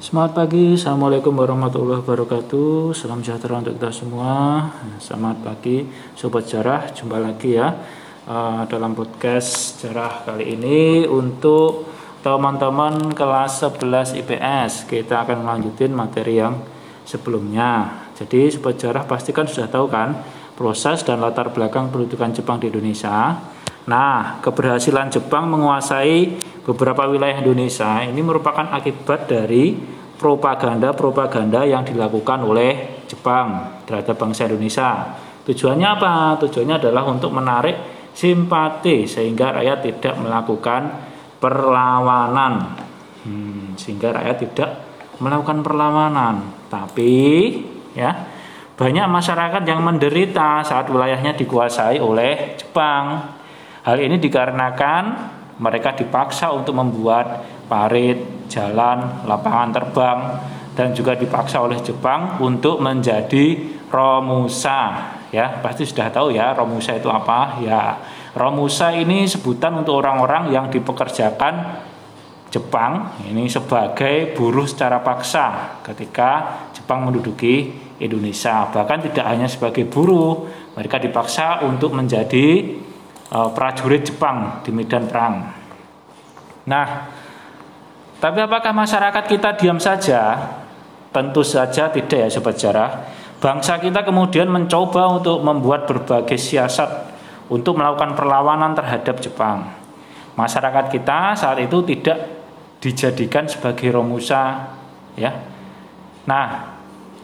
Selamat pagi, Assalamualaikum warahmatullahi wabarakatuh. Salam sejahtera untuk kita semua. Selamat pagi, Sobat Sejarah Jumpa lagi ya uh, Dalam podcast sejarah kali ini Untuk teman-teman kelas 11 IPS Kita akan melanjutin materi yang sebelumnya. Jadi Sobat Sejarah pastikan sudah tahu kan Proses dan latar belakang pendudukan Jepang di Indonesia Nah, keberhasilan Jepang menguasai beberapa wilayah Indonesia ini merupakan akibat dari propaganda-propaganda yang dilakukan oleh Jepang terhadap bangsa Indonesia. Tujuannya apa? Tujuannya adalah untuk menarik simpati sehingga rakyat tidak melakukan perlawanan. Hmm, sehingga rakyat tidak melakukan perlawanan. Tapi ya, banyak masyarakat yang menderita saat wilayahnya dikuasai oleh Jepang. Hal ini dikarenakan mereka dipaksa untuk membuat parit, jalan, lapangan terbang dan juga dipaksa oleh Jepang untuk menjadi Romusa. Ya, pasti sudah tahu ya Romusa itu apa? Ya, Romusa ini sebutan untuk orang-orang yang dipekerjakan Jepang ini sebagai buruh secara paksa ketika Jepang menduduki Indonesia. Bahkan tidak hanya sebagai buruh, mereka dipaksa untuk menjadi prajurit Jepang di medan perang. Nah, tapi apakah masyarakat kita diam saja? Tentu saja tidak ya sobat sejarah. Bangsa kita kemudian mencoba untuk membuat berbagai siasat untuk melakukan perlawanan terhadap Jepang. Masyarakat kita saat itu tidak dijadikan sebagai Romusa ya. Nah,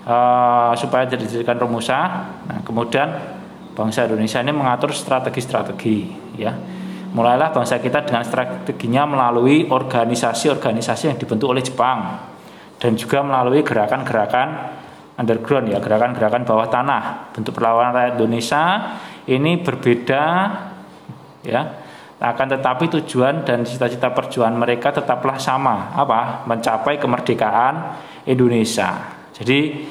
uh, supaya dijadikan Romusa, nah kemudian bangsa Indonesia ini mengatur strategi-strategi ya. Mulailah bangsa kita dengan strateginya melalui organisasi-organisasi yang dibentuk oleh Jepang dan juga melalui gerakan-gerakan underground ya gerakan-gerakan bawah tanah. Bentuk perlawanan rakyat Indonesia ini berbeda ya. Akan tetapi tujuan dan cita-cita perjuangan mereka tetaplah sama. Apa? Mencapai kemerdekaan Indonesia. Jadi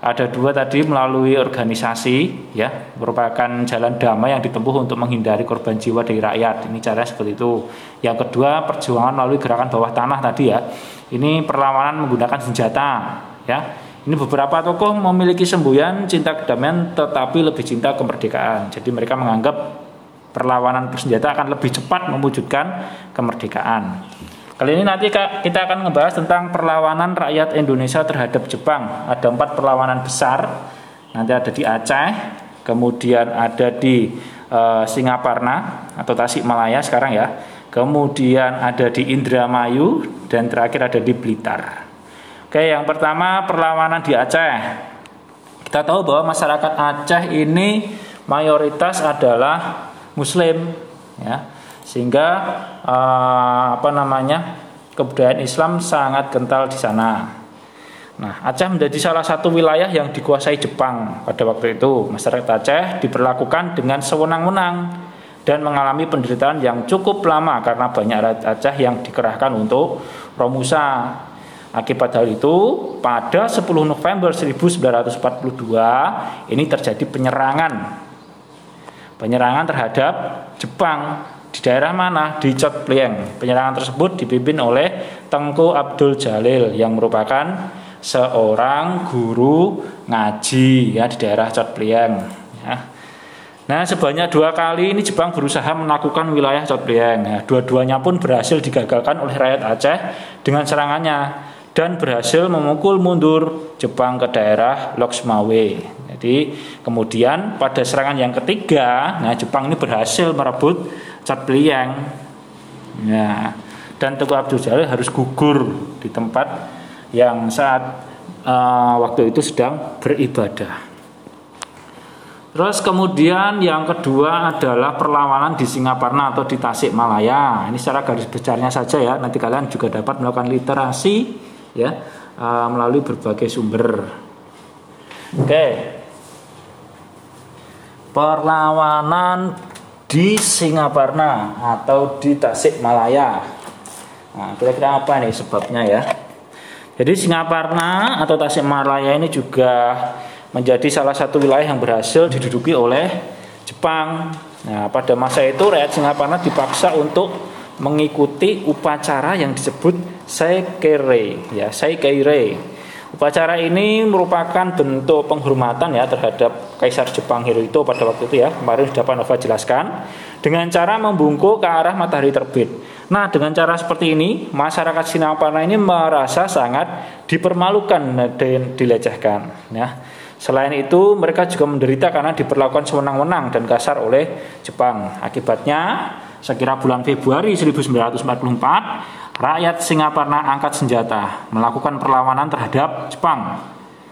ada dua tadi melalui organisasi ya merupakan jalan damai yang ditempuh untuk menghindari korban jiwa dari rakyat. Ini cara seperti itu. Yang kedua perjuangan melalui gerakan bawah tanah tadi ya. Ini perlawanan menggunakan senjata ya. Ini beberapa tokoh memiliki semboyan cinta kedamaian tetapi lebih cinta kemerdekaan. Jadi mereka menganggap perlawanan bersenjata akan lebih cepat mewujudkan kemerdekaan Kali ini nanti kita akan membahas tentang perlawanan rakyat Indonesia terhadap Jepang. Ada empat perlawanan besar. Nanti ada di Aceh, kemudian ada di e, Singaparna atau Tasikmalaya sekarang ya. Kemudian ada di Indramayu dan terakhir ada di Blitar. Oke, yang pertama perlawanan di Aceh. Kita tahu bahwa masyarakat Aceh ini mayoritas adalah Muslim, ya sehingga uh, apa namanya kebudayaan Islam sangat kental di sana. Nah, Aceh menjadi salah satu wilayah yang dikuasai Jepang pada waktu itu. Masyarakat Aceh diperlakukan dengan sewenang-wenang dan mengalami penderitaan yang cukup lama karena banyak rakyat Aceh yang dikerahkan untuk Romusa. Akibat hal itu, pada 10 November 1942 ini terjadi penyerangan. Penyerangan terhadap Jepang di daerah mana? Di Cot Plieng. Penyerangan tersebut dipimpin oleh Tengku Abdul Jalil yang merupakan seorang guru ngaji ya di daerah Cot Plieng. Ya. Nah sebanyak dua kali ini Jepang berusaha menaklukkan wilayah Cot Plieng. Nah, dua-duanya pun berhasil digagalkan oleh rakyat Aceh dengan serangannya dan berhasil memukul mundur Jepang ke daerah Loksmawe. Jadi kemudian pada serangan yang ketiga, nah Jepang ini berhasil merebut Cat Pliang. Ya, dan Teguh Abdul Jalil harus gugur di tempat yang saat uh, waktu itu sedang beribadah. Terus kemudian yang kedua adalah perlawanan di Singaparna atau di Tasikmalaya. Ini secara garis besarnya saja ya. Nanti kalian juga dapat melakukan literasi ya uh, melalui berbagai sumber. Oke, perlawanan di Singaparna atau di Tasikmalaya. Nah, kira-kira apa nih sebabnya ya? Jadi Singaparna atau Tasikmalaya ini juga menjadi salah satu wilayah yang berhasil diduduki oleh Jepang. Nah, pada masa itu rakyat Singaparna dipaksa untuk mengikuti upacara yang disebut Seikere ya Seikere Upacara ini merupakan bentuk penghormatan ya terhadap Kaisar Jepang Hirohito pada waktu itu ya. Kemarin sudah Pak Nova jelaskan dengan cara membungkuk ke arah matahari terbit. Nah, dengan cara seperti ini, masyarakat Singaparna ini merasa sangat dipermalukan dan dilecehkan ya. Selain itu, mereka juga menderita karena diperlakukan sewenang-wenang dan kasar oleh Jepang. Akibatnya, sekira bulan Februari 1944, rakyat Singaparna angkat senjata, melakukan perlawanan terhadap Jepang.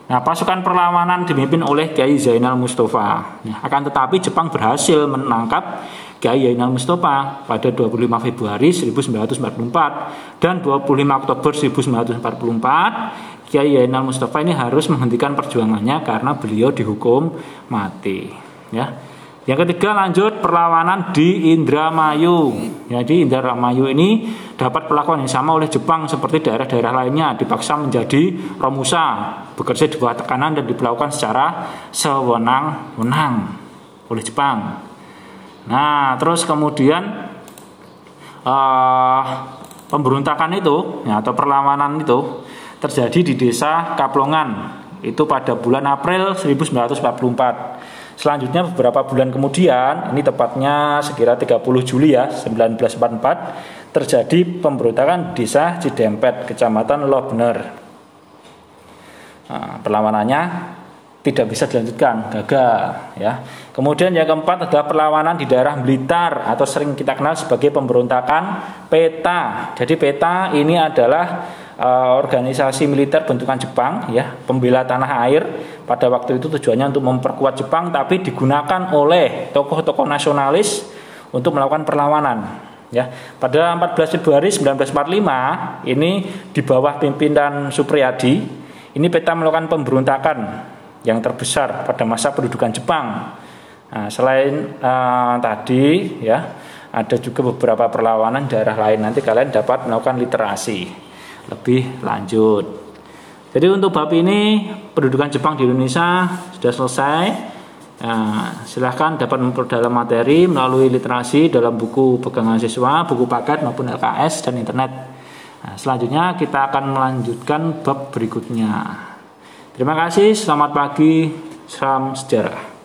Nah, pasukan perlawanan dipimpin oleh Kiai Zainal Mustafa. Nah, akan tetapi Jepang berhasil menangkap Kiai Zainal Mustafa pada 25 Februari 1944 dan 25 Oktober 1944 Kiai Yainal Mustafa ini harus menghentikan perjuangannya karena beliau dihukum mati. Ya. Yang ketiga lanjut perlawanan di Indramayu. Jadi Indramayu ini dapat perlakuan yang sama oleh Jepang seperti daerah-daerah lainnya dipaksa menjadi romusa, bekerja di bawah tekanan dan diperlakukan secara sewenang-wenang oleh Jepang. Nah, terus kemudian uh, pemberontakan itu ya, atau perlawanan itu terjadi di desa Kaplongan itu pada bulan April 1944. Selanjutnya beberapa bulan kemudian, ini tepatnya sekira 30 Juli ya 1944, terjadi pemberontakan desa Cidempet, Kecamatan Lobner. Nah, perlawanannya tidak bisa dilanjutkan, gagal ya. Kemudian yang keempat adalah perlawanan di daerah Blitar atau sering kita kenal sebagai pemberontakan PETA. Jadi PETA ini adalah uh, organisasi militer bentukan Jepang ya pembela tanah air pada waktu itu tujuannya untuk memperkuat Jepang tapi digunakan oleh tokoh-tokoh nasionalis untuk melakukan perlawanan ya. Pada 14 Februari 1945 ini di bawah pimpinan Supriyadi ini peta melakukan pemberontakan yang terbesar pada masa pendudukan Jepang. Nah, selain uh, tadi ya ada juga beberapa perlawanan daerah lain. Nanti kalian dapat melakukan literasi. Lebih lanjut. Jadi untuk bab ini pendudukan Jepang di Indonesia sudah selesai. Nah, silahkan dapat memperdalam materi melalui literasi dalam buku pegangan siswa, buku paket maupun LKS dan internet. Nah, selanjutnya kita akan melanjutkan bab berikutnya. Terima kasih, selamat pagi, salam sejarah.